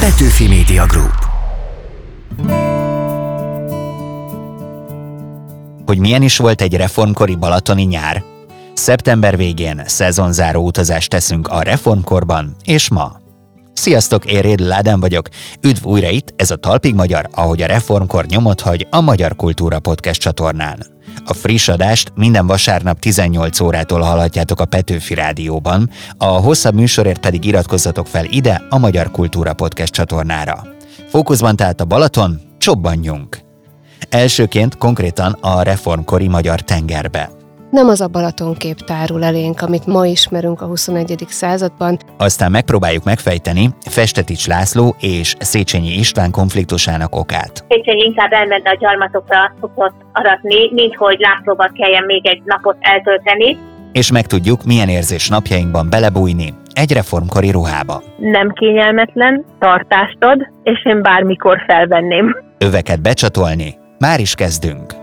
Petőfi Media Group Hogy milyen is volt egy reformkori balatoni nyár? Szeptember végén szezonzáró utazást teszünk a reformkorban és ma. Sziasztok, én Réd vagyok. Üdv újra itt, ez a Talpig Magyar, ahogy a reformkor nyomot hagy a Magyar Kultúra Podcast csatornán. A friss adást minden vasárnap 18 órától hallhatjátok a Petőfi Rádióban, a hosszabb műsorért pedig iratkozzatok fel ide a Magyar Kultúra Podcast csatornára. Fókuszban tehát a Balaton, csobbanjunk! Elsőként konkrétan a reformkori magyar tengerbe. Nem az a Balatonkép tárul elénk, amit ma ismerünk a 21. században. Aztán megpróbáljuk megfejteni Festetics László és Széchenyi István konfliktusának okát. Széchenyi inkább elment a gyarmatokra szokott aratni, mint hogy Lászlóval kelljen még egy napot eltölteni. És megtudjuk, milyen érzés napjainkban belebújni egy reformkori ruhába. Nem kényelmetlen, tartást ad, és én bármikor felvenném. Öveket becsatolni, már is kezdünk.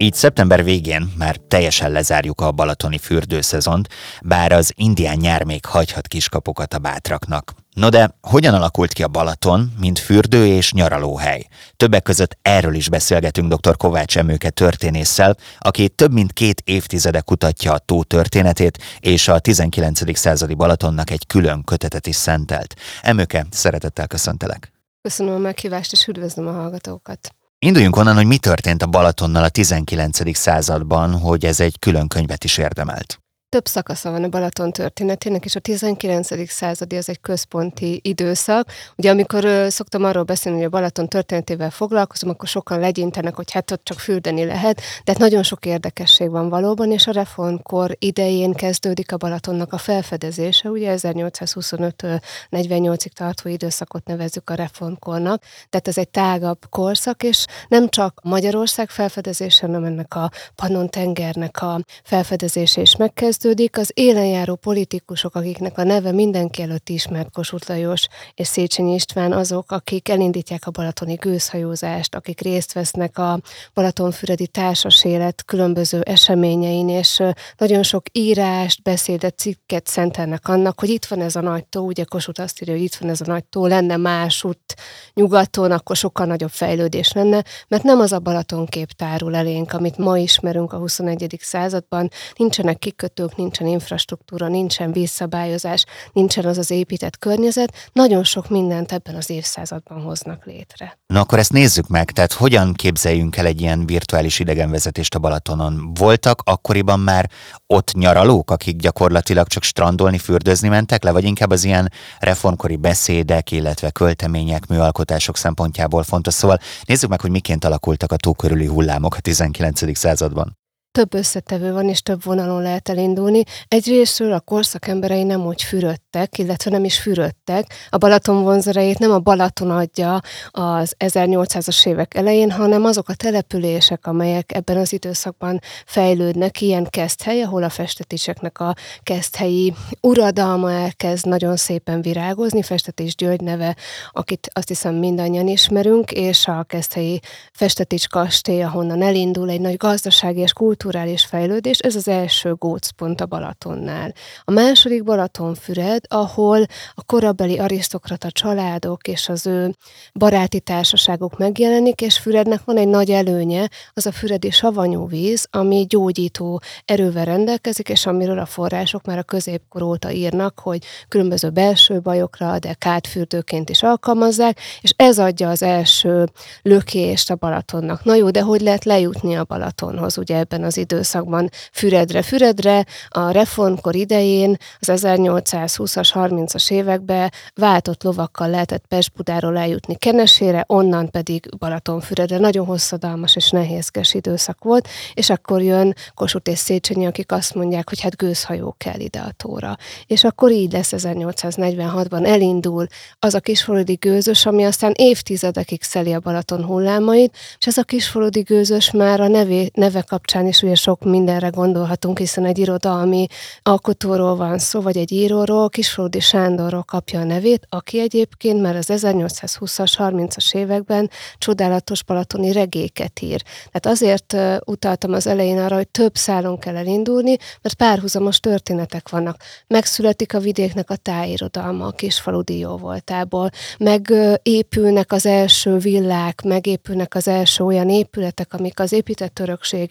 Így szeptember végén már teljesen lezárjuk a balatoni fürdőszezont, bár az indián nyár még hagyhat kiskapokat a bátraknak. No de hogyan alakult ki a Balaton, mint fürdő és nyaralóhely? Többek között erről is beszélgetünk dr. Kovács Emőke történésszel, aki több mint két évtizede kutatja a tó történetét, és a 19. századi Balatonnak egy külön kötetet is szentelt. Emőke, szeretettel köszöntelek! Köszönöm a meghívást, és üdvözlöm a hallgatókat! Induljunk onnan, hogy mi történt a Balatonnal a 19. században, hogy ez egy külön könyvet is érdemelt. Több szakasza van a Balaton történetének, és a 19. századi az egy központi időszak. Ugye amikor ö, szoktam arról beszélni, hogy a Balaton történetével foglalkozom, akkor sokan legyintenek, hogy hát ott csak fürdeni lehet, de hát nagyon sok érdekesség van valóban, és a reformkor idején kezdődik a Balatonnak a felfedezése, ugye 1825 48-ig tartó időszakot nevezzük a reformkornak, tehát ez egy tágabb korszak, és nem csak Magyarország felfedezése, hanem ennek a Pannon tengernek a felfedezése is megkezd, kezdődik, az élenjáró politikusok, akiknek a neve mindenki előtt ismert Kossuth Lajos és Széchenyi István, azok, akik elindítják a balatoni gőzhajózást, akik részt vesznek a Balatonfüredi társas élet különböző eseményein, és nagyon sok írást, beszédet, cikket szentelnek annak, hogy itt van ez a nagy tó, ugye Kossuth azt írja, hogy itt van ez a nagy tó, lenne más út nyugaton, akkor sokkal nagyobb fejlődés lenne, mert nem az a Balatonkép tárul elénk, amit ma ismerünk a 21. században, nincsenek kikötő kikötők, nincsen infrastruktúra, nincsen vízszabályozás, nincsen az az épített környezet, nagyon sok mindent ebben az évszázadban hoznak létre. Na akkor ezt nézzük meg, tehát hogyan képzeljünk el egy ilyen virtuális idegenvezetést a Balatonon? Voltak akkoriban már ott nyaralók, akik gyakorlatilag csak strandolni, fürdőzni mentek le, vagy inkább az ilyen reformkori beszédek, illetve költemények, műalkotások szempontjából fontos. Szóval nézzük meg, hogy miként alakultak a tó körüli hullámok a 19. században több összetevő van, és több vonalon lehet elindulni. Egyrésztről a korszak emberei nem úgy fürödtek, illetve nem is fürödtek. A Balaton vonzerejét nem a Balaton adja az 1800-as évek elején, hanem azok a települések, amelyek ebben az időszakban fejlődnek, ilyen keszthely, ahol a festetiseknek a keszthelyi uradalma elkezd nagyon szépen virágozni, Festetés György neve, akit azt hiszem mindannyian ismerünk, és a keszthelyi Festetics kastély, ahonnan elindul egy nagy gazdasági és kultúra kulturális fejlődés, ez az első gócpont a Balatonnál. A második Balatonfüred, ahol a korabeli arisztokrata családok és az ő baráti társaságok megjelenik, és Fürednek van egy nagy előnye, az a füredi savanyú víz, ami gyógyító erővel rendelkezik, és amiről a források már a középkor óta írnak, hogy különböző belső bajokra, de kátfürdőként is alkalmazzák, és ez adja az első lökést a Balatonnak. Na jó, de hogy lehet lejutni a Balatonhoz ugye ebben az időszakban Füredre. Füredre a reformkor idején, az 1820-as, 30-as években váltott lovakkal lehetett Pest-Budáról eljutni Kenesére, onnan pedig Balatonfüredre. Nagyon hosszadalmas és nehézkes időszak volt, és akkor jön Kossuth és Széchenyi, akik azt mondják, hogy hát gőzhajó kell ide a tóra. És akkor így lesz 1846-ban elindul az a kisfaludi gőzös, ami aztán évtizedekig szeli a Balaton hullámait, és ez a kisfaludi gőzös már a nevé, neve kapcsán is és ugye sok mindenre gondolhatunk, hiszen egy irodalmi alkotóról van szó, vagy egy íróról, Kisfródi Sándorról kapja a nevét, aki egyébként már az 1820-as, 30-as években csodálatos balatoni regéket ír. Tehát azért utaltam az elején arra, hogy több szálon kell elindulni, mert párhuzamos történetek vannak. Megszületik a vidéknek a tájirodalma a kisfaludi jó voltából, megépülnek az első villák, megépülnek az első olyan épületek, amik az épített örökség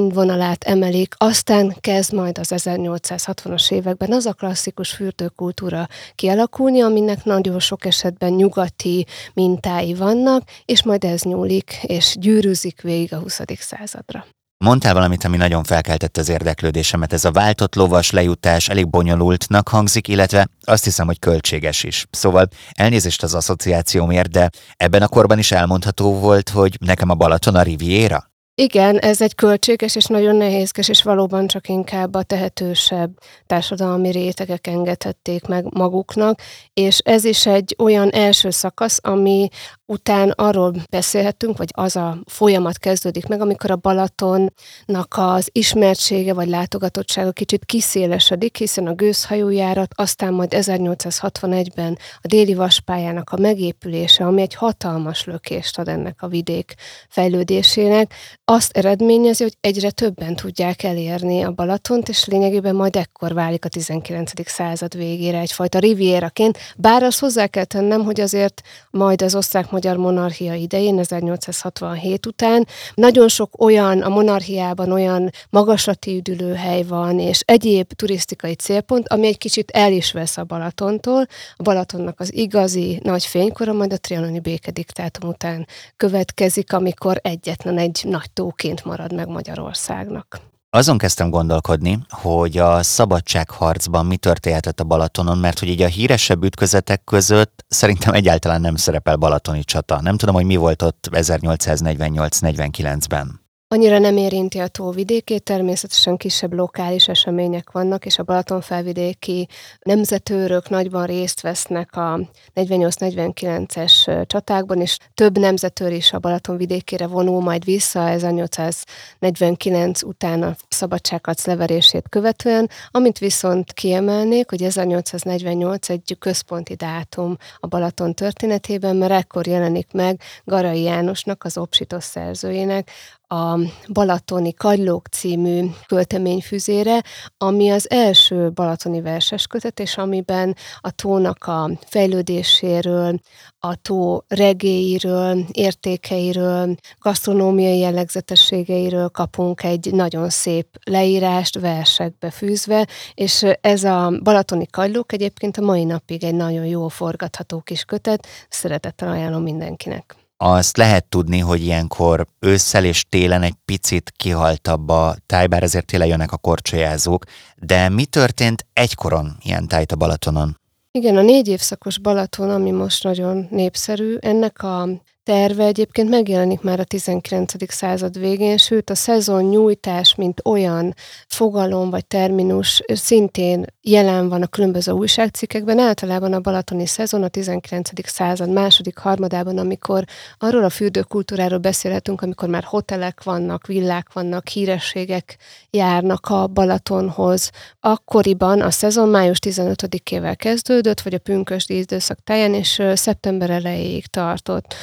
színvonalát emelik, aztán kezd majd az 1860-as években az a klasszikus fürdőkultúra kialakulni, aminek nagyon sok esetben nyugati mintái vannak, és majd ez nyúlik, és gyűrűzik végig a 20. századra. Mondtál valamit, ami nagyon felkeltette az érdeklődésemet. Ez a váltott lovas lejutás elég bonyolultnak hangzik, illetve azt hiszem, hogy költséges is. Szóval elnézést az asszociációmért, de ebben a korban is elmondható volt, hogy nekem a Balaton a Riviera? Igen, ez egy költséges és nagyon nehézkes, és valóban csak inkább a tehetősebb társadalmi rétegek engedhették meg maguknak, és ez is egy olyan első szakasz, ami után arról beszélhetünk, vagy az a folyamat kezdődik meg, amikor a Balatonnak az ismertsége vagy látogatottsága kicsit kiszélesedik, hiszen a gőzhajójárat, aztán majd 1861-ben a déli vaspályának a megépülése, ami egy hatalmas lökést ad ennek a vidék fejlődésének, azt eredményezi, hogy egyre többen tudják elérni a Balatont, és lényegében majd ekkor válik a 19. század végére egyfajta rivieraként, bár azt hozzá kell tennem, hogy azért majd az osztrák-magyar monarchia idején, 1867 után nagyon sok olyan, a monarchiában olyan magasati üdülőhely van, és egyéb turisztikai célpont, ami egy kicsit el is vesz a Balatontól. A Balatonnak az igazi nagy fénykora majd a trianoni békediktátum után következik, amikor egyetlen egy nagy tóként marad meg Magyarországnak. Azon kezdtem gondolkodni, hogy a szabadságharcban mi történhetett a Balatonon, mert hogy így a híresebb ütközetek között szerintem egyáltalán nem szerepel balatoni csata. Nem tudom, hogy mi volt ott 1848-49-ben. Annyira nem érinti a tóvidékét, természetesen kisebb lokális események vannak, és a Balatonfelvidéki nemzetőrök nagyban részt vesznek a 48-49-es csatákban, és több nemzetőr is a Balaton vidékére vonul majd vissza 1849 után a szabadságharc leverését követően, amit viszont kiemelnék, hogy 1848 egy központi dátum a Balaton történetében, mert ekkor jelenik meg Garai Jánosnak, az Opsitos szerzőjének a Balatoni Kagylók című költeményfüzére, ami az első balatoni verses kötet, és amiben a tónak a fejlődéséről, a tó regéiről, értékeiről, gasztronómiai jellegzetességeiről kapunk egy nagyon szép leírást versekbe fűzve, és ez a Balatoni Kagylók egyébként a mai napig egy nagyon jó forgatható kis kötet, szeretettel ajánlom mindenkinek azt lehet tudni, hogy ilyenkor ősszel és télen egy picit kihaltabb a táj, bár ezért télen jönnek a korcsolyázók, de mi történt egykoron ilyen tájt a Balatonon? Igen, a négy évszakos Balaton, ami most nagyon népszerű, ennek a terve egyébként megjelenik már a 19. század végén, sőt a szezon nyújtás, mint olyan fogalom vagy terminus szintén jelen van a különböző újságcikkekben, általában a balatoni szezon a 19. század második harmadában, amikor arról a fürdőkultúráról beszélhetünk, amikor már hotelek vannak, villák vannak, hírességek járnak a Balatonhoz. Akkoriban a szezon május 15-ével kezdődött, vagy a pünkösdi időszak táján, és szeptember elejéig tartott.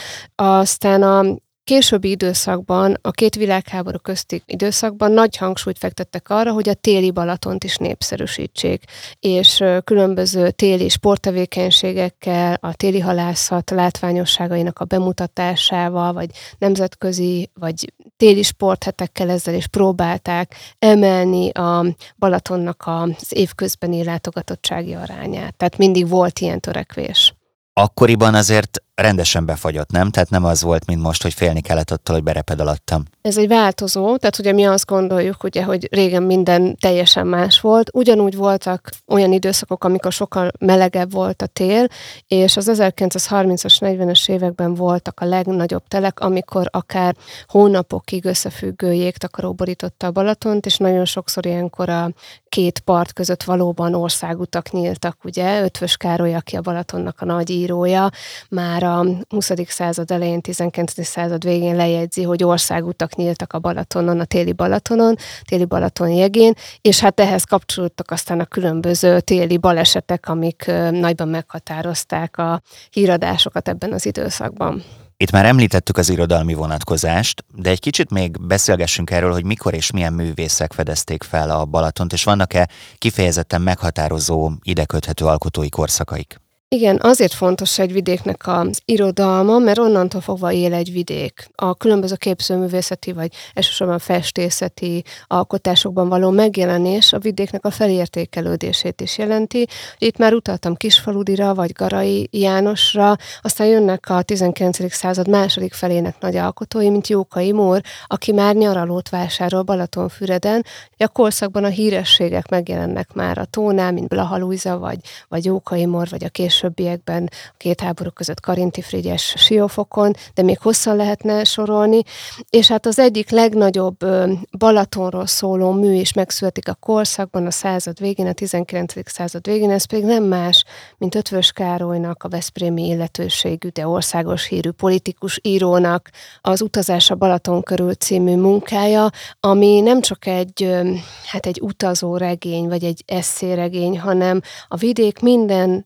Aztán a későbbi időszakban, a két világháború közti időszakban nagy hangsúlyt fektettek arra, hogy a téli Balatont is népszerűsítsék, és különböző téli sporttevékenységekkel, a téli halászat látványosságainak a bemutatásával, vagy nemzetközi, vagy téli sporthetekkel ezzel is próbálták emelni a Balatonnak az évközbeni látogatottsági arányát. Tehát mindig volt ilyen törekvés. Akkoriban azért rendesen befagyott, nem? Tehát nem az volt, mint most, hogy félni kellett attól, hogy bereped alattam. Ez egy változó, tehát ugye mi azt gondoljuk, ugye, hogy régen minden teljesen más volt. Ugyanúgy voltak olyan időszakok, amikor sokkal melegebb volt a tél, és az 1930-as, 40-es években voltak a legnagyobb telek, amikor akár hónapokig összefüggő jégtakaró borította a Balatont, és nagyon sokszor ilyenkor a két part között valóban országutak nyíltak, ugye? Ötvös Károly, aki a Balatonnak a nagy írója, már a 20. század elején, 19. század végén lejegyzi, hogy országutak nyíltak a Balatonon, a téli Balatonon, téli Balaton jegén, és hát ehhez kapcsolódtak aztán a különböző téli balesetek, amik nagyban meghatározták a híradásokat ebben az időszakban. Itt már említettük az irodalmi vonatkozást, de egy kicsit még beszélgessünk erről, hogy mikor és milyen művészek fedezték fel a Balatont, és vannak-e kifejezetten meghatározó, ide köthető alkotói korszakaik? Igen, azért fontos egy vidéknek az irodalma, mert onnantól fogva él egy vidék. A különböző képzőművészeti vagy elsősorban festészeti alkotásokban való megjelenés a vidéknek a felértékelődését is jelenti. Itt már utaltam Kisfaludira vagy Garai Jánosra, aztán jönnek a 19. század második felének nagy alkotói, mint Jókai Mór, aki már nyaralót vásárol Balatonfüreden. A korszakban a hírességek megjelennek már a tónál, mint Blaha Luisa, vagy, vagy Jókai Mór, vagy a kés későbbiekben a két háború között Karinti Frigyes Siófokon, de még hosszan lehetne sorolni, és hát az egyik legnagyobb Balatonról szóló mű is megszületik a korszakban, a század végén, a 19. század végén, ez pedig nem más, mint Ötvös Károlynak, a Veszprémi illetőségű, de országos hírű politikus írónak az Utazás a Balaton körül című munkája, ami nem csak egy, hát egy utazó regény, vagy egy eszéregény, hanem a vidék minden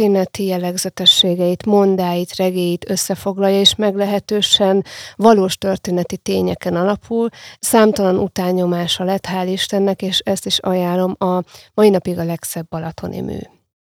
történeti jellegzetességeit, mondáit, regéit összefoglalja, és meglehetősen valós történeti tényeken alapul. Számtalan utányomása lett, hál' Istennek, és ezt is ajánlom a mai napig a legszebb balatoni mű.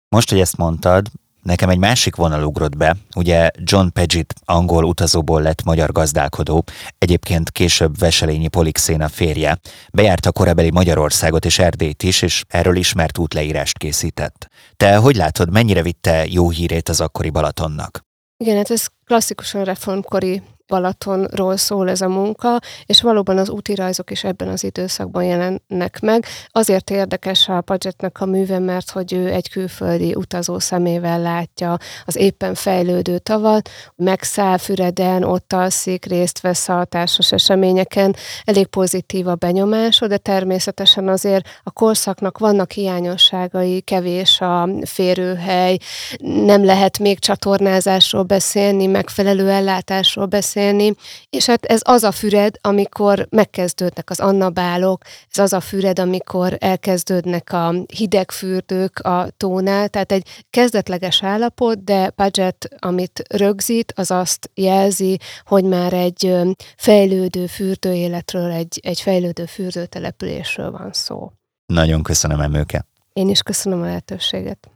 Most, hogy ezt mondtad, Nekem egy másik vonal ugrott be, ugye John Paget angol utazóból lett magyar gazdálkodó, egyébként később Veselényi Polixéna férje. Bejárta korabeli Magyarországot és Erdélyt is, és erről ismert útleírást készített. Te hogy látod, mennyire vitte jó hírét az akkori Balatonnak? Igen, hát ez klasszikusan reformkori Balatonról szól ez a munka, és valóban az úti rajzok is ebben az időszakban jelennek meg. Azért érdekes a Pagetnek a műve, mert hogy ő egy külföldi utazó szemével látja az éppen fejlődő tavat, megszáll Füreden, ott alszik, részt vesz a társas eseményeken, elég pozitív a benyomása, de természetesen azért a korszaknak vannak hiányosságai, kevés a férőhely, nem lehet még csatornázásról beszélni, megfelelő ellátásról beszélni, beszélni, és hát ez az a füred, amikor megkezdődnek az annabálok, ez az a füred, amikor elkezdődnek a hideg fürdők a tónál, tehát egy kezdetleges állapot, de budget, amit rögzít, az azt jelzi, hogy már egy fejlődő fürdőéletről, egy, egy fejlődő fürdőtelepülésről van szó. Nagyon köszönöm, Emőke. Én is köszönöm a lehetőséget.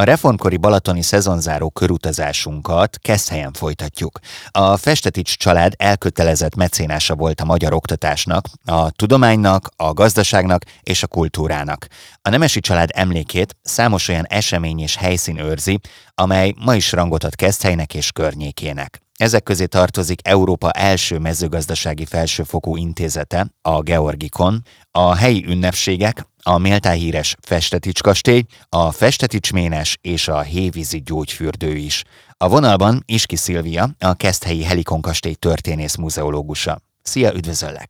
A reformkori balatoni szezonzáró körutazásunkat helyen folytatjuk. A Festetics család elkötelezett mecénása volt a magyar oktatásnak, a tudománynak, a gazdaságnak és a kultúrának. A Nemesi család emlékét számos olyan esemény és helyszín őrzi, amely ma is rangot ad Keszthelynek és környékének. Ezek közé tartozik Európa első mezőgazdasági felsőfokú intézete, a Georgikon, a helyi ünnepségek, a méltán híres Festetics kastély, a Festetics ménes és a Hévízi gyógyfürdő is. A vonalban Iski Szilvia, a Keszthelyi Helikon kastély történész muzeológusa. Szia, üdvözöllek!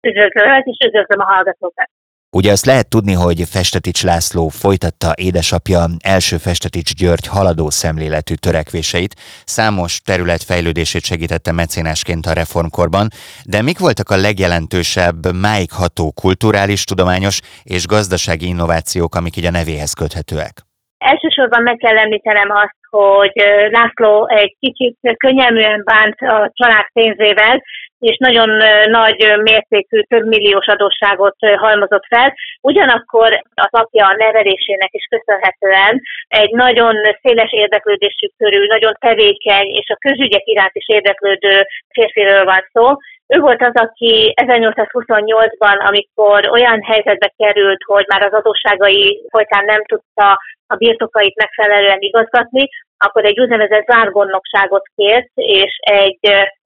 Üdvözöllek, és üdvözlöm a hallgatókat! Ugye azt lehet tudni, hogy Festetics László folytatta édesapja első Festetics György haladó szemléletű törekvéseit, számos terület fejlődését segítette mecénásként a reformkorban, de mik voltak a legjelentősebb, máig ható kulturális, tudományos és gazdasági innovációk, amik így a nevéhez köthetőek? Elsősorban meg kell említenem azt, hogy László egy kicsit könnyelműen bánt a család pénzével, és nagyon nagy mértékű, több milliós adósságot halmozott fel. Ugyanakkor az apja nevelésének is köszönhetően egy nagyon széles érdeklődésük körül, nagyon tevékeny és a közügyek iránt is érdeklődő férfiről van szó. Ő volt az, aki 1828-ban, amikor olyan helyzetbe került, hogy már az adósságai folytán nem tudta a birtokait megfelelően igazgatni, akkor egy úgynevezett zárgondnokságot kért, és egy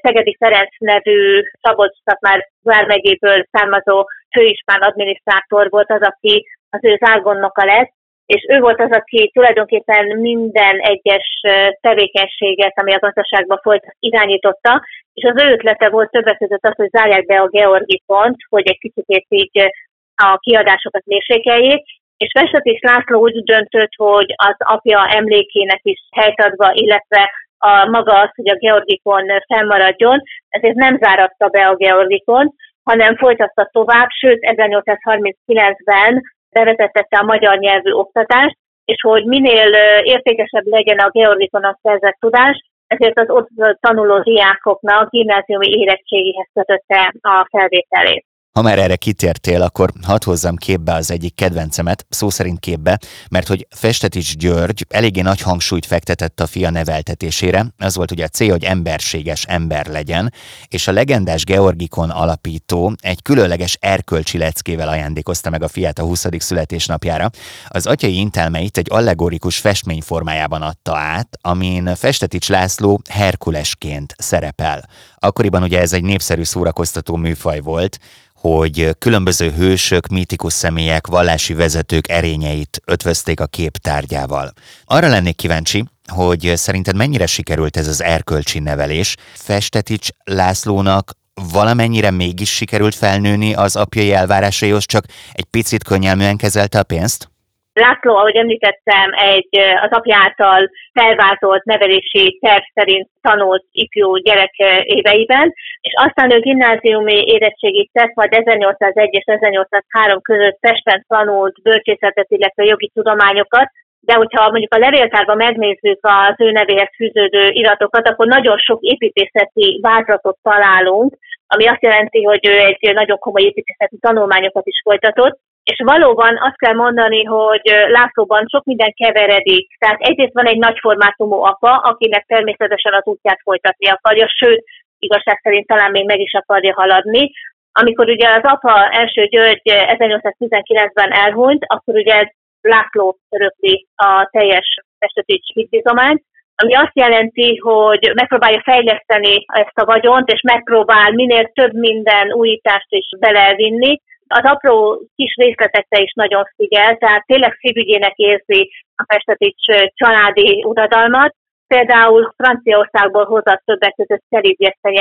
Szegedi Ferenc nevű szabolcs már vármegyéből származó főispán adminisztrátor volt az, aki az ő zárgondnoka lett, és ő volt az, aki tulajdonképpen minden egyes tevékenységet, ami a gazdaságban folyt, irányította, és az ő ötlete volt többek között az, hogy zárják be a Georgi pont, hogy egy kicsit így a kiadásokat mérsékeljék, és Vesetis László úgy döntött, hogy az apja emlékének is helyt adva, illetve a maga az, hogy a Georgikon fennmaradjon, ezért nem záratta be a Georgikon, hanem folytatta tovább, sőt 1839-ben bevezetette a magyar nyelvű oktatást, és hogy minél értékesebb legyen a Georgikon szerzett tudás, ezért az ott tanuló diákoknak gimnáziumi érettségihez kötötte a felvételét. Ha már erre kitértél, akkor hadd hozzam képbe az egyik kedvencemet, szó szerint képbe, mert hogy Festetics György eléggé nagy hangsúlyt fektetett a fia neveltetésére, az volt ugye a cél, hogy emberséges ember legyen, és a legendás Georgikon alapító egy különleges erkölcsi leckével ajándékozta meg a fiát a 20. születésnapjára. Az atyai intelmeit egy allegorikus festmény formájában adta át, amin Festetics László Herkulesként szerepel. Akkoriban ugye ez egy népszerű szórakoztató műfaj volt, hogy különböző hősök, mítikus személyek, vallási vezetők erényeit ötvözték a kép tárgyával. Arra lennék kíváncsi, hogy szerinted mennyire sikerült ez az erkölcsi nevelés? Festetics Lászlónak valamennyire mégis sikerült felnőni az apjai elvárásaihoz, csak egy picit könnyelműen kezelte a pénzt? László, ahogy említettem, egy az apja által nevelési terv szerint tanult ifjú gyerek éveiben, és aztán ő gimnáziumi érettségit tett, majd 1801 és 1803 között Pesten tanult bölcsészetet, illetve jogi tudományokat, de hogyha mondjuk a levéltárban megnézzük az ő nevéhez fűződő iratokat, akkor nagyon sok építészeti vázlatot találunk, ami azt jelenti, hogy ő egy nagyon komoly építészeti tanulmányokat is folytatott, és valóban azt kell mondani, hogy Lászlóban sok minden keveredik. Tehát egyrészt van egy nagy formátumú apa, akinek természetesen az útját folytatni akarja, sőt, igazság szerint talán még meg is akarja haladni. Amikor ugye az apa első György 1819-ben elhunyt, akkor ugye László örökli a teljes Pestetics hitbizományt, ami azt jelenti, hogy megpróbálja fejleszteni ezt a vagyont, és megpróbál minél több minden újítást is belevinni, az apró kis részletekre is nagyon figyel, tehát tényleg szívügyének érzi a Pestetics családi uradalmat. Például Franciaországból hozott többek között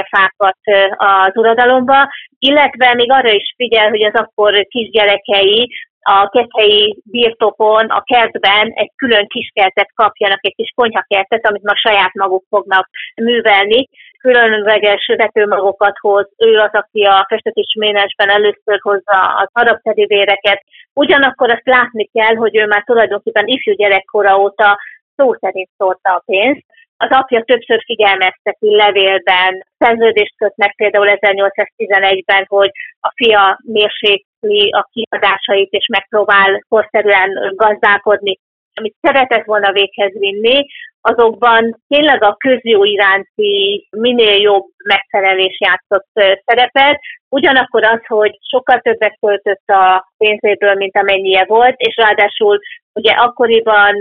fákat az uradalomba, illetve még arra is figyel, hogy az akkor kisgyerekei a keszei birtokon, a kertben egy külön kiskertet kapjanak, egy kis konyhakertet, amit ma saját maguk fognak művelni különleges vetőmagokat hoz, ő az, aki a festetés ménesben először hozza az arab tedivéreket. Ugyanakkor azt látni kell, hogy ő már tulajdonképpen ifjú gyerekkora óta szó szerint szórta a pénzt. Az apja többször figyelmezteti levélben, szerződést köt meg például 1811-ben, hogy a fia mérsékli a kiadásait és megpróbál korszerűen gazdálkodni amit szeretett volna véghez vinni, azokban tényleg a közjó iránti minél jobb megfelelés játszott szerepet, ugyanakkor az, hogy sokkal többet költött a pénzéből, mint amennyie volt, és ráadásul ugye akkoriban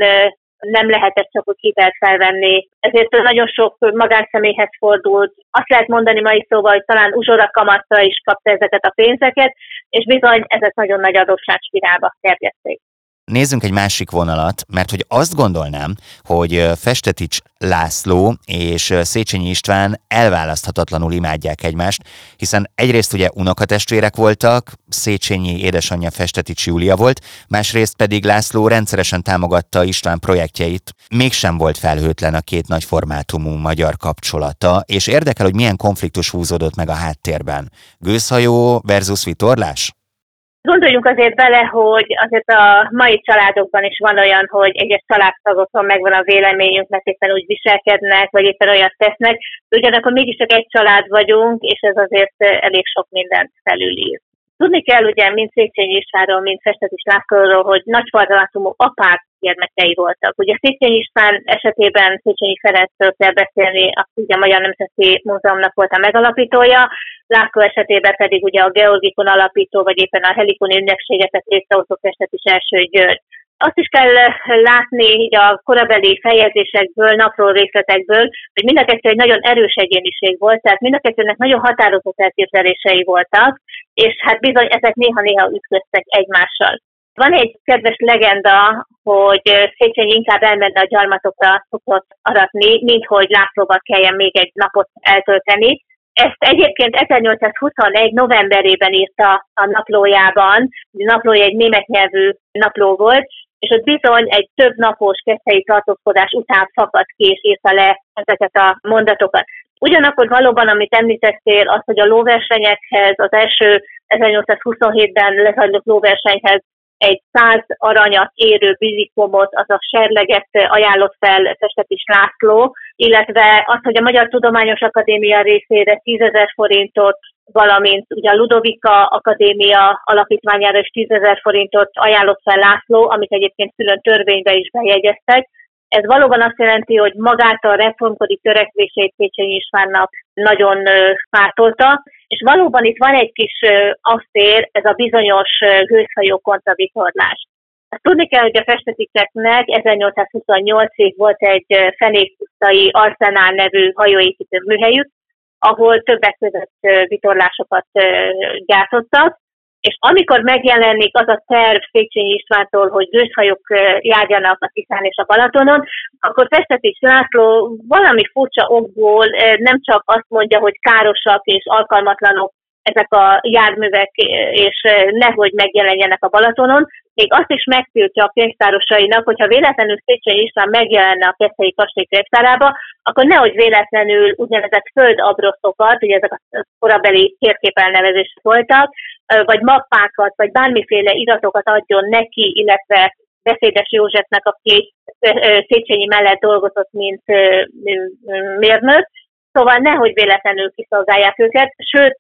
nem lehetett csak úgy hitelt felvenni. Ezért nagyon sok magánszemélyhez fordult. Azt lehet mondani mai szóval, hogy talán uzsora kamatra is kapta ezeket a pénzeket, és bizony ezek nagyon nagy adósságspirálba terjedték. Nézzünk egy másik vonalat, mert hogy azt gondolnám, hogy Festetics László és Széchenyi István elválaszthatatlanul imádják egymást, hiszen egyrészt ugye unokatestvérek voltak, Széchenyi édesanyja Festetics Júlia volt, másrészt pedig László rendszeresen támogatta István projektjeit. Mégsem volt felhőtlen a két nagy formátumú magyar kapcsolata, és érdekel, hogy milyen konfliktus húzódott meg a háttérben. Gőzhajó versus vitorlás? Gondoljunk azért bele, hogy azért a mai családokban is van olyan, hogy egyes családtagokon megvan a véleményünk, mert éppen úgy viselkednek, vagy éppen olyat tesznek, ugyanakkor mégiscsak egy család vagyunk, és ez azért elég sok mindent felülír. Tudni kell ugye mind Széchenyi Istvánról, mind Festetis Lászlóról, hogy nagy formátumú apák gyermekei voltak. Ugye Széchenyi István esetében Széchenyi Ferencről kell beszélni, aki ugye a Magyar Nemzeti Múzeumnak volt a megalapítója, László esetében pedig ugye a Georgikon alapító, vagy éppen a Helikon ünnepséget létrehozó Festetis első György. Azt is kell látni így a korabeli fejezésekből, napról részletekből, hogy mind a kettő egy nagyon erős egyéniség volt, tehát mind a kettőnek nagyon határozott elképzelései voltak, és hát bizony ezek néha-néha ütköztek egymással. Van egy kedves legenda, hogy Széchenyi inkább elmenne a gyarmatokra szokott aratni, mint hogy Lászlóval kelljen még egy napot eltölteni. Ezt egyébként 1821. novemberében írta a naplójában, a naplója egy német nyelvű napló volt, és ott bizony egy több napos keszthelyi tartózkodás után fakadt ki, és írta le ezeket a mondatokat. Ugyanakkor valóban, amit említettél, az, hogy a lóversenyekhez, az első 1827-ben lezajlott lóversenyhez egy száz aranyat érő bizikomot, az a serleget ajánlott fel Festetis László, illetve az, hogy a Magyar Tudományos Akadémia részére 10 ezer forintot, valamint ugye a Ludovika Akadémia alapítványára is 10 ezer forintot ajánlott fel László, amit egyébként külön törvénybe is bejegyeztek. Ez valóban azt jelenti, hogy magát a reformkodi törekvését Pécsényi Istvánnak nagyon pártolta, és valóban itt van egy kis asztér, ez a bizonyos gőzhajó kontravitorlás. Azt tudni kell, hogy a festetikeknek 1828-ig volt egy fenékpusztai Arsenál nevű hajóépítő műhelyük, ahol többek között vitorlásokat gyártottak, és amikor megjelenik az a terv Széchenyi Istvántól, hogy gőzhajók járjanak a Tiszán és a Balatonon, akkor Festetés László valami furcsa okból nem csak azt mondja, hogy károsak és alkalmatlanok ezek a járművek, és nehogy megjelenjenek a Balatonon, még azt is megtiltja a könyvtárosainak, hogyha véletlenül Széchenyi István megjelenne a Keszthelyi Kastély könyvtárába, akkor nehogy véletlenül úgynevezett földabroszokat, ugye ezek a korabeli térképelnevezések voltak, vagy mappákat, vagy bármiféle iratokat adjon neki, illetve Beszédes Józsefnek, aki Széchenyi mellett dolgozott, mint mérnök, Szóval nehogy véletlenül kiszolgálják őket. Sőt,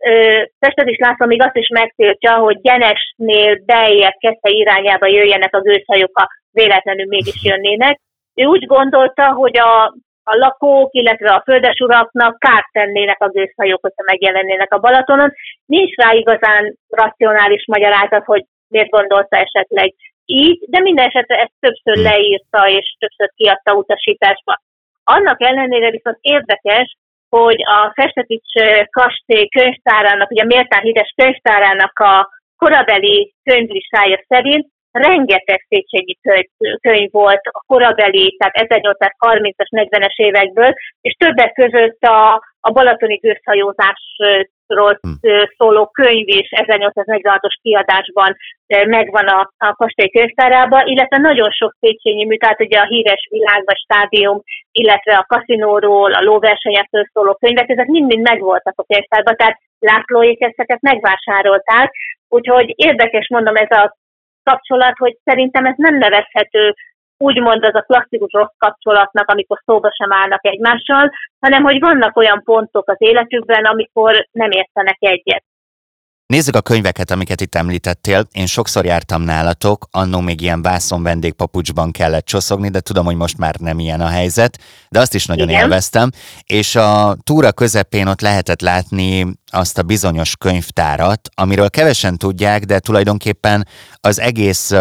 Tested is László még azt is megtiltja, hogy Gyenesnél beljebb kezdte irányába jöjjenek a gőzhajók, ha véletlenül mégis jönnének. Ő úgy gondolta, hogy a, a lakók, illetve a földesuraknak kárt tennének a gőzhajók, hogyha megjelennének a Balatonon. Nincs rá igazán racionális magyarázat, hogy miért gondolta esetleg így, de minden esetre ezt többször leírta és többször kiadta utasításba. Annak ellenére viszont érdekes, hogy a Festetics kastély könyvtárának, ugye a Méltán Hides könyvtárának a korabeli könyvlistája szerint rengeteg Széchenyi könyv, volt a korabeli, tehát 1830-as, 40-es évekből, és többek között a, a balatoni gőzhajózásról hm. szóló könyv is 1846-os kiadásban megvan a, a kastély könyvtárában, illetve nagyon sok Széchenyi mű, tehát ugye a híres világba stádium, illetve a kaszinóról, a lóversenyekről szóló könyvek, ezek mind-mind megvoltak a könyvtárban, tehát Lászlóék ezeket megvásárolták, úgyhogy érdekes mondom ez a kapcsolat, hogy szerintem ez nem nevezhető úgymond az a klasszikus rossz kapcsolatnak, amikor szóba sem állnak egymással, hanem hogy vannak olyan pontok az életükben, amikor nem értenek egyet. Nézzük a könyveket, amiket itt említettél. Én sokszor jártam nálatok, annó még ilyen vászon vendégpapucsban kellett csoszogni, de tudom, hogy most már nem ilyen a helyzet, de azt is nagyon Igen. élveztem. És a túra közepén ott lehetett látni azt a bizonyos könyvtárat, amiről kevesen tudják, de tulajdonképpen az egész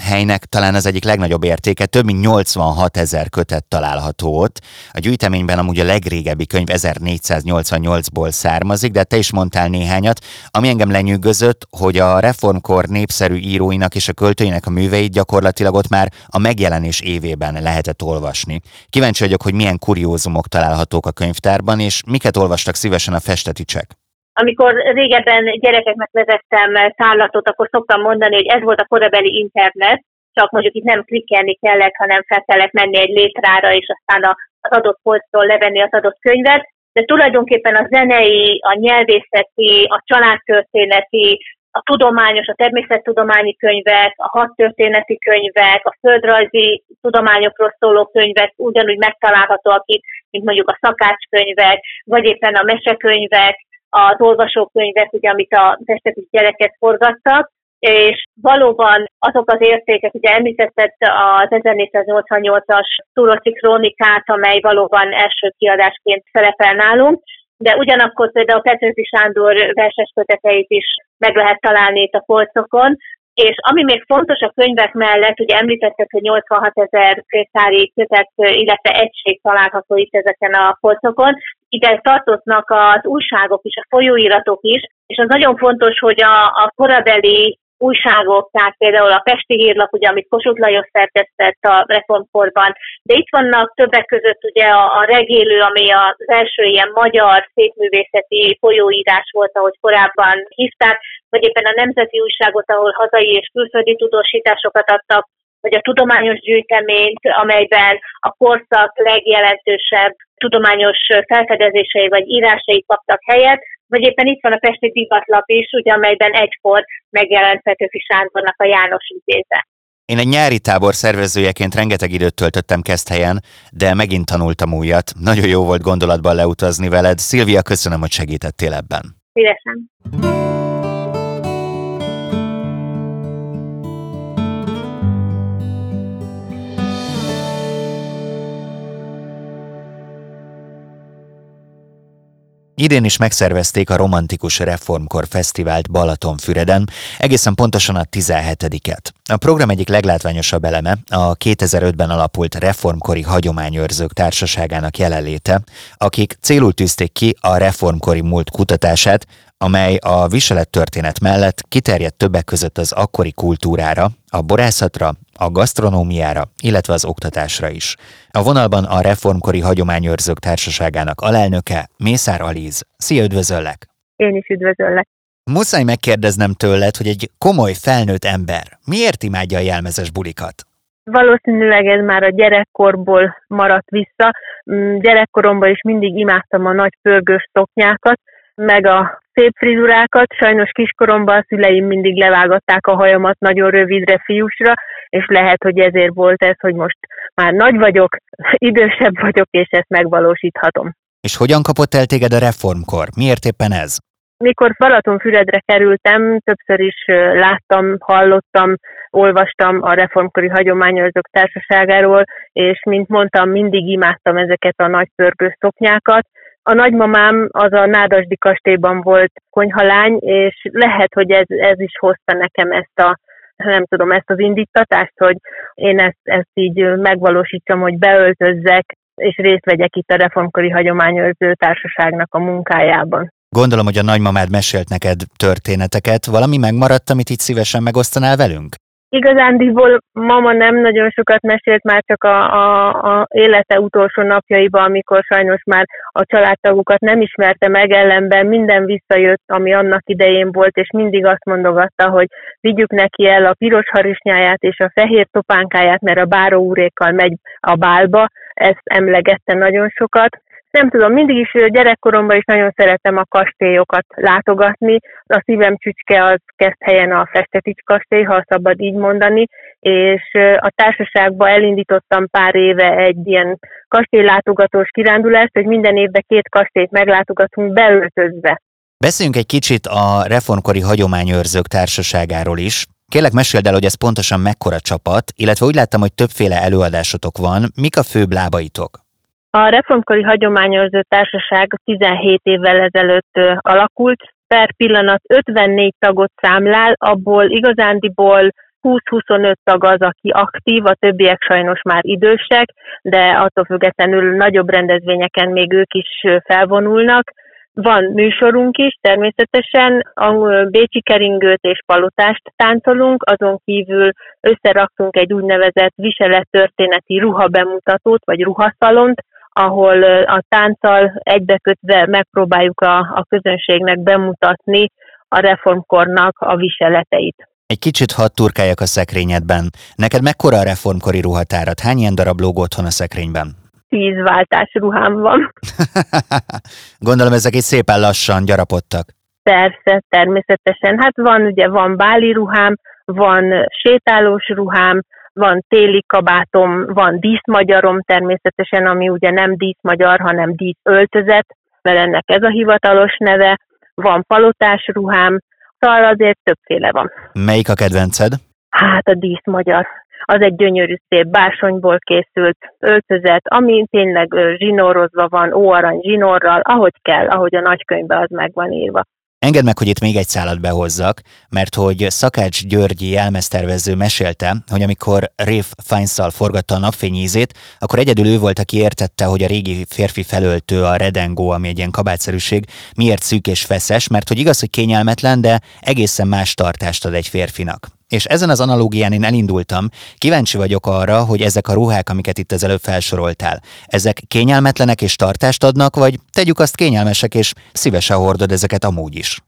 helynek talán az egyik legnagyobb értéke, több mint 86 ezer kötet található ott. A gyűjteményben amúgy a legrégebbi könyv 1488-ból származik, de te is mondtál néhányat, ami engem lenyűgözött, hogy a reformkor népszerű íróinak és a költőinek a műveit gyakorlatilag ott már a megjelenés évében lehetett olvasni. Kíváncsi vagyok, hogy milyen kuriózumok találhatók a könyvtárban, és miket olvastak szívesen a festeticsek. Amikor régebben gyerekeknek vezettem tárlatot, akkor szoktam mondani, hogy ez volt a korabeli internet, csak mondjuk itt nem klikkelni kellett, hanem fel kellett menni egy létrára, és aztán az adott polcról levenni az adott könyvet, de tulajdonképpen a zenei, a nyelvészeti, a családtörténeti, a tudományos, a természettudományi könyvek, a hadtörténeti könyvek, a földrajzi tudományokról szóló könyvek ugyanúgy megtalálhatóak itt, mint mondjuk a szakácskönyvek, vagy éppen a mesekönyvek, az olvasókönyvek, ugye, amit a testek gyereket forgattak, és valóban azok az értékek, ugye említetted az 1488-as Turoci Krónikát, amely valóban első kiadásként szerepel nálunk, de ugyanakkor például Petőfi Sándor verses köteteit is meg lehet találni itt a polcokon, és ami még fontos a könyvek mellett, ugye említetted, hogy 86 ezer kötet, illetve egység található itt ezeken a polcokon. Ide tartoznak az újságok is, a folyóiratok is, és az nagyon fontos, hogy a, a korabeli újságok, tehát például a Pesti Hírlap, ugye, amit Kossuth Lajos szerkesztett a reformkorban, de itt vannak többek között ugye a, a regélő, ami az első ilyen magyar szépművészeti folyóírás volt, ahogy korábban hívták, vagy éppen a Nemzeti Újságot, ahol hazai és külföldi tudósításokat adtak, vagy a tudományos gyűjteményt, amelyben a korszak legjelentősebb tudományos felfedezései vagy írásai kaptak helyet, vagy éppen itt van a Pesti Divatlap is, ugye, amelyben egykor megjelent Petőfi Sándornak a János idéze. Én egy nyári tábor szervezőjeként rengeteg időt töltöttem helyen, de megint tanultam újat. Nagyon jó volt gondolatban leutazni veled. Szilvia, köszönöm, hogy segítettél ebben. Szívesen. Idén is megszervezték a Romantikus Reformkor Fesztivált Balatonfüreden, egészen pontosan a 17-et. A program egyik leglátványosabb eleme a 2005-ben alapult Reformkori Hagyományőrzők Társaságának jelenléte, akik célul tűzték ki a reformkori múlt kutatását, amely a viselettörténet mellett kiterjedt többek között az akkori kultúrára, a borászatra, a gasztronómiára, illetve az oktatásra is. A vonalban a Reformkori Hagyományőrzők Társaságának alelnöke Mészár Alíz. Szia, üdvözöllek! Én is üdvözöllek! Muszáj megkérdeznem tőled, hogy egy komoly felnőtt ember miért imádja a jelmezes bulikat? Valószínűleg ez már a gyerekkorból maradt vissza. Mm, gyerekkoromban is mindig imádtam a nagy pörgős szoknyákat, meg a szép frizurákat. Sajnos kiskoromban a szüleim mindig levágatták a hajamat nagyon rövidre fiúsra, és lehet, hogy ezért volt ez, hogy most már nagy vagyok, idősebb vagyok, és ezt megvalósíthatom. És hogyan kapott el téged a reformkor? Miért éppen ez? Mikor Balatonfüredre kerültem, többször is láttam, hallottam, olvastam a reformkori hagyományozók társaságáról, és mint mondtam, mindig imádtam ezeket a nagy pörgő szoknyákat, a nagymamám az a Nádasdi kastélyban volt konyhalány, és lehet, hogy ez, ez is hozta nekem ezt a nem tudom, ezt az indítatást, hogy én ezt, ezt így megvalósítsam, hogy beöltözzek, és részt vegyek itt a Reformkori Hagyományőrző Társaságnak a munkájában. Gondolom, hogy a nagymamád mesélt neked történeteket. Valami megmaradt, amit itt szívesen megosztanál velünk? Igazándiból mama nem nagyon sokat mesélt már csak a, a, a élete utolsó napjaiban, amikor sajnos már a családtagokat nem ismerte meg, ellenben minden visszajött, ami annak idején volt, és mindig azt mondogatta, hogy vigyük neki el a piros harisnyáját és a fehér topánkáját, mert a báró úrékkal megy a bálba, ezt emlegette nagyon sokat nem tudom, mindig is gyerekkoromban is nagyon szeretem a kastélyokat látogatni. A szívem csücske az kezd helyen a Festetics kastély, ha szabad így mondani, és a társaságba elindítottam pár éve egy ilyen kastélylátogatós kirándulást, hogy minden évben két kastélyt meglátogatunk beöltözve. Beszéljünk egy kicsit a reformkori hagyományőrzők társaságáról is. Kérlek, meséld el, hogy ez pontosan mekkora csapat, illetve úgy láttam, hogy többféle előadásotok van. Mik a főbb lábaitok? A Reformkori Hagyományőrző Társaság 17 évvel ezelőtt alakult, per pillanat 54 tagot számlál, abból igazándiból 20-25 tag az, aki aktív, a többiek sajnos már idősek, de attól függetlenül nagyobb rendezvényeken még ők is felvonulnak. Van műsorunk is, természetesen, a Bécsi keringőt és palotást táncolunk, azon kívül összeraktunk egy úgynevezett viselettörténeti ruhabemutatót, vagy ruhaszalont, ahol a tánccal egybekötve megpróbáljuk a, a közönségnek bemutatni a reformkornak a viseleteit. Egy kicsit hadd turkáljak a szekrényedben. Neked mekkora a reformkori ruhatárat? Hány ilyen darab lóg otthon a szekrényben? Tíz váltás ruhám van. Gondolom ezek itt szépen lassan gyarapodtak. Persze, természetesen. Hát van ugye, van báli ruhám, van sétálós ruhám, van téli kabátom, van díszmagyarom természetesen, ami ugye nem díszmagyar, hanem díszöltözet, mert ennek ez a hivatalos neve, van palotás ruhám, szóval azért többféle van. Melyik a kedvenced? Hát a díszmagyar. Az egy gyönyörű szép bársonyból készült öltözet, ami tényleg zsinórozva van, óarany zsinórral, ahogy kell, ahogy a nagykönyvben az meg van írva. Engedd meg, hogy itt még egy szállat behozzak, mert hogy Szakács Györgyi jelmeztervező mesélte, hogy amikor Rafe Fiennes-szal forgatta a napfényízét, akkor egyedül ő volt, aki értette, hogy a régi férfi felöltő, a redengó, ami egy ilyen kabátszerűség, miért szűk és feszes, mert hogy igaz, hogy kényelmetlen, de egészen más tartást ad egy férfinak. És ezen az analógián én elindultam, kíváncsi vagyok arra, hogy ezek a ruhák, amiket itt az előbb felsoroltál, ezek kényelmetlenek és tartást adnak, vagy tegyük azt kényelmesek, és szívesen hordod ezeket amúgy is?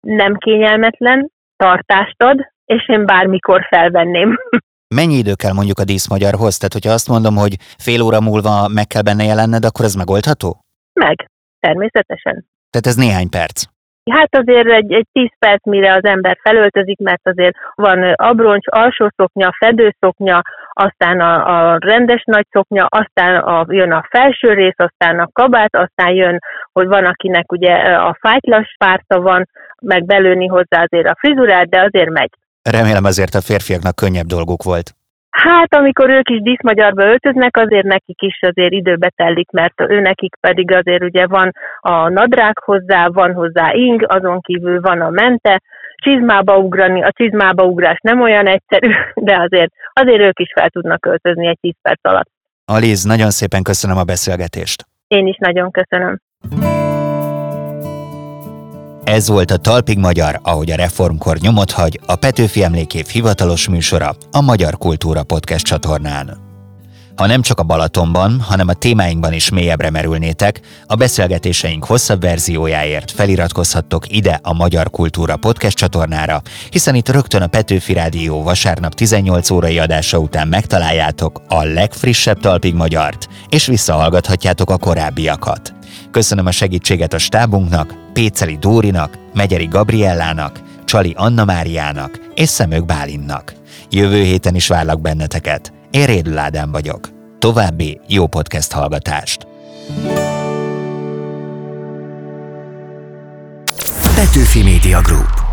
Nem kényelmetlen, tartást ad, és én bármikor felvenném. Mennyi idő kell mondjuk a díszmagyarhoz? Tehát, hogyha azt mondom, hogy fél óra múlva meg kell benne jelenned, akkor ez megoldható? Meg, természetesen. Tehát ez néhány perc. Hát azért egy, egy 10 perc, mire az ember felöltözik, mert azért van abroncs, alsó szoknya, fedőszoknya, aztán a, a rendes nagy szoknya, aztán a, jön a felső rész, aztán a kabát, aztán jön, hogy van akinek ugye a fájtlas párta van, meg belőni hozzá azért a frizurát, de azért megy. Remélem azért a férfiaknak könnyebb dolguk volt. Hát, amikor ők is díszmagyarba öltöznek, azért nekik is azért időbe telik, mert ő nekik pedig azért ugye van a nadrág hozzá, van hozzá ing, azon kívül van a mente, csizmába ugrani, a csizmába ugrás nem olyan egyszerű, de azért, azért ők is fel tudnak öltözni egy 10 perc alatt. Aliz, nagyon szépen köszönöm a beszélgetést. Én is nagyon köszönöm. Ez volt a Talpig Magyar, ahogy a reformkor nyomot hagy, a Petőfi Emlékév hivatalos műsora a Magyar Kultúra Podcast csatornán. Ha nem csak a Balatonban, hanem a témáinkban is mélyebbre merülnétek, a beszélgetéseink hosszabb verziójáért feliratkozhattok ide a Magyar Kultúra Podcast csatornára, hiszen itt rögtön a Petőfi Rádió vasárnap 18 órai adása után megtaláljátok a legfrissebb Talpig Magyart, és visszahallgathatjátok a korábbiakat. Köszönöm a segítséget a stábunknak, Péceli Dórinak, Megyeri Gabriellának, Csali Anna Máriának és Szemők Bálinnak. Jövő héten is várlak benneteket. Én Rédül Ádám vagyok. További jó podcast hallgatást! Petőfi Media Group